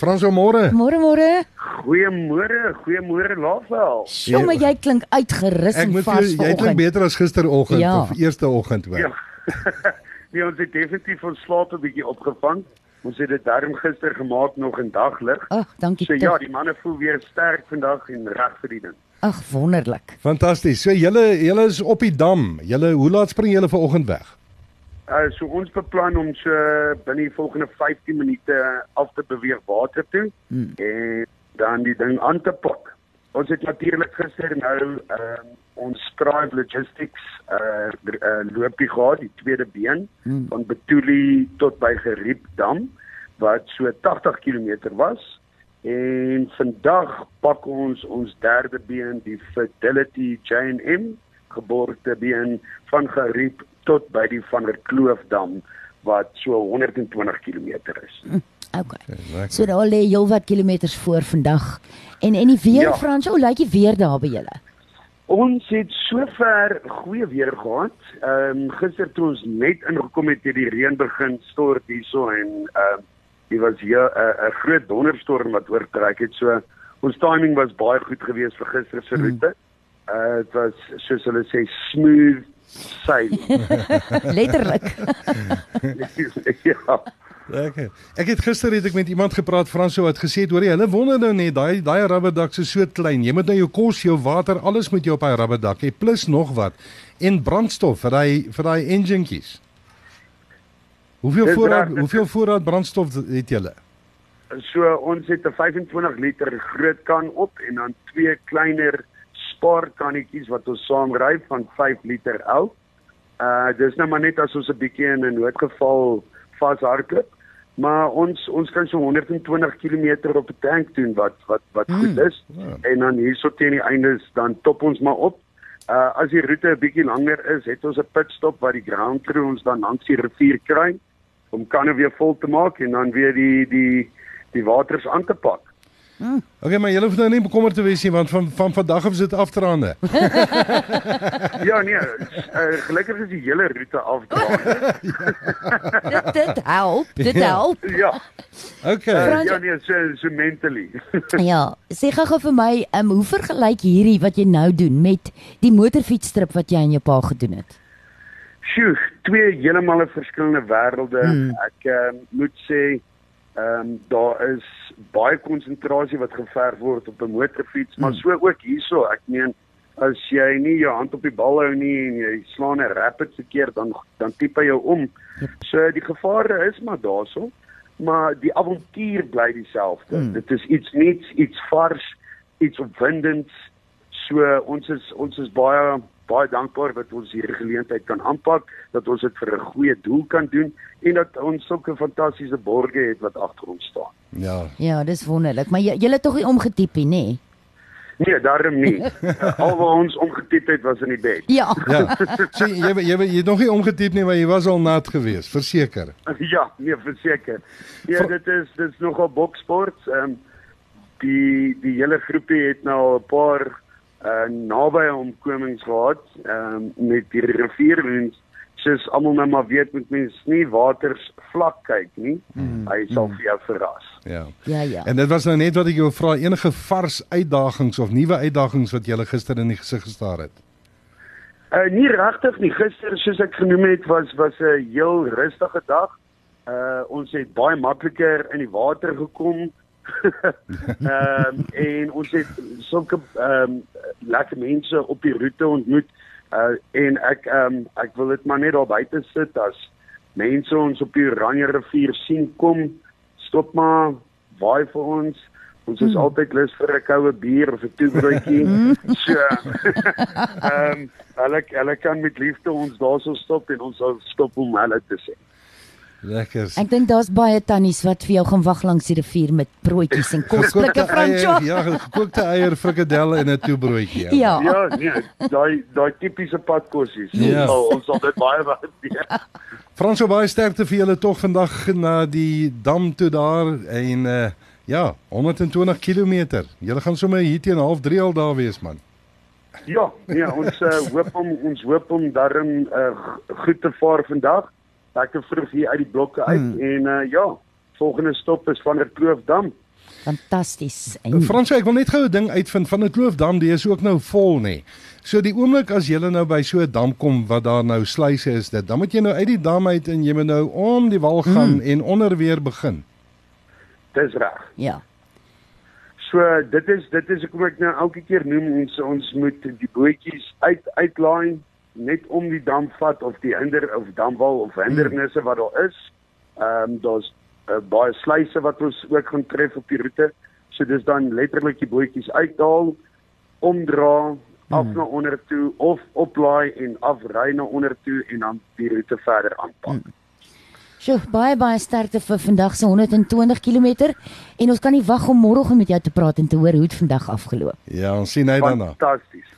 Franso môre. Môre môre. Goeiemôre, goeiemôre Laafel. Sjomme, jy klink uitgerus Ek en moet vir vars jou- jy klink beter as gisteroggend Ja. of eerste oggend hoor. Ja. nee, ons het definitief ons slaap 'n bietjie opgevang. Ons het dit darm gister gemaak nog in daglig. Ag, dankie So ja, die manne voel weer sterk vandag en reg vir die ding. Ag, wonderlik. Fantasties. So julle julle is op die dam. Julle hoe laat spring julle vanoggend weg? Uh so ons beplan om so binne die volgende 15 minute af te beweeg water toe Hmm. en dan die ding aan te pak. Ons het natuurlik gister nou uh ons Scribe Logistics uh, uh loopie gehad, die tweede been Hmm. van Betuli tot by Geriepdam wat so 80 km was. En vandag pak ons ons derde been, die Fidelity J&M geboortebeen van Geriep tot by die Van der Kloofdam wat so 120 km is. Okay. lekker. So daar lê heelwat kilometers voor vandag. En en die weer, Ja. Frans, hoe lyk die weer daar by julle? Ons het sover goeie weer gehad. Ehm um, gister toe ons net ingekom het, het die reën begin stort hierso en ehm um, dit was hier 'n uh, groot donderstorm wat oortrek het. So ons timing was baie goed geweest vir gister se roete. Uh dit was soos hulle sê smooth sailing. Letterlik. ja. Lekker. Ek het gister het ek met iemand gepraat Franso wat gesê het hoor jy hulle wonder nou net daai daai rubberdak is so klein. Jy moet nou jou kos, jou water, alles moet jy op daai rubberdak hê plus nog wat en brandstof vir daai vir daai enjinkies. Hoeveel Dis voorraad dit- hoeveel voorraad brandstof het julle? So ons het 'n 25 liter groot kan op en dan twee kleiner spaarkannetjies wat ons saamry van 5 liter elk. Uh dis nou maar net as ons 'n bietjie in 'n noodgeval vashardloop. Maar ons ons kan so 120 km op 'n tank doen wat wat wat Hmm. goed is. Ja. En dan hierso teen die einde is dan top ons maar op. Uh as die roete 'n bietjie langer is, het ons 'n pitstop waar die ground crew ons dan langs die rivier kry om kanne weer vol te maak en dan weer die die die waters aan te pak. Okay, maar julle hoef nou nie bekommerd te wees nie want van van vandag af is dit afdraande. Ja nee, uh, gelukkig is die hele roete afdraai. dit dit help. Dit Ja. help. ja. Okay. Uh, Frans- ja nee, so so mentally. Ja, sê gou-gou vir my, um, hoe vergelyk hierdie wat jy nou doen met die motorfietsstrip wat jy aan jou pa gedoen het? Sjoe, twee heeltemal verskillende wêrelde. Hmm. Ek uh, moet sê ehm um, daar is baie konsentrasie wat geverg word op 'n motorfiets, maar so ook hierso. Ek meen as jy nie jou hand op die bal hou nie en jy slaan 'n rapid verkeerd dan dan hy jou om. So die gevare is maar daarso, maar die avontuur bly dieselfde. Mm. Dit is iets nuuts, iets vars, iets opwindends. So ons is ons is baie baie dankbaar dat ons hierdie geleentheid kan aanpak, dat ons dit vir 'n goeie doel kan doen en dat ons sulke fantastiese borgers het wat agter ons staan. Ja. Ja, dis wonderlik, maar jy het tog nie omgetiep nie, nê? Nee, daarom nie. Alwaar ons omgetiep het was in die bed. Ja. Ja. So jy jy jy, het nog nie omgetiep nie, maar jy was al nat geweest, verseker. Ja, nee, verseker. Ja, Ver- dit is dit is nogal boksport. Ehm um, die die hele groepie het nou 'n paar uh nabye omkomings gehad ehm um, met die rivierwinds. Soos almal nou maar weet moet mens nie waters vlak kyk nie. Mm, Hy sal vir jou verras. Ja. Ja, ja. En dit was nou net wat ek jou vra, enige vars uitdagings of nuwe uitdagings wat jy gister in die gesig gestaar het. Uh nie regtig nie. Gister soos ek genoem het was was 'n heel rustige dag. Uh ons het baie makliker in die water gekom. Ehm um, en ons het sulke ehm um, lekker mense op die roete ontmoet. Uh en ek ehm um, ek wil dit maar net daar buite sit as mense ons op die Oranje rivier sien kom, stop maar, waai vir ons. Ons is hmm. altyd lus vir 'n koue bier of 'n toebroodjie. so ehm um, hulle hulle kan met liefde ons daarso stop en ons sal stop om hulle te sê. Lekker. Ek dink daar's baie tannies wat vir jou gaan wag langs die rivier met broodjies en kosblikke Franco. eier, ja, gekookte eier, frikadelle en 'n toebroodjie. Ja. Ja, nee, daai daai tipiese padkossies. Ja. Ons sal ons sal dit baie waardeer. Franso baie sterkte vir julle tog vandag na die dam toe daar en uh ja, 120 km. Julle gaan sommer hier teen 0.5 al daar wees man. Ja, nee, ons uh, hoop om ons hoop om darm uh, goed te vaar vandag. Lekker vroeg hier uit die blokke uit hmm. en uh, ja, volgende stop is van der Kloofdam. Fantasties. En Frans, ek wil net gou 'n ding uitvind van 'n kloofdam, die is ook nou vol nê. So die oomblik as jy nou by so 'n dam kom wat daar nou sluise is dit, dan moet jy nou uit die dam uit en jy moet nou om die wal gaan hmm. en onder weer begin. Dis reg. Ja. So dit is dit is hoekom ek nou elke keer noem ons ons moet die bootjies uit uitlaai net om die dam vat of die hinder of damwal of hindernisse wat daar is. Ehm um, daar's uh, baie sluise wat ons ook gaan tref op die roete. So dis dan letterlik die bootjies uithaal, omdra af hmm. na onder toe of oplaai en afry na onder toe en dan die roete verder aanpak. Hmm. Sjoe, baie baie sterkte vir vandag se 120 km en ons kan nie wag om môre met jou te praat en te hoor hoe dit vandag afgeloop. Ja, ons sien uit daarna. Fantasties.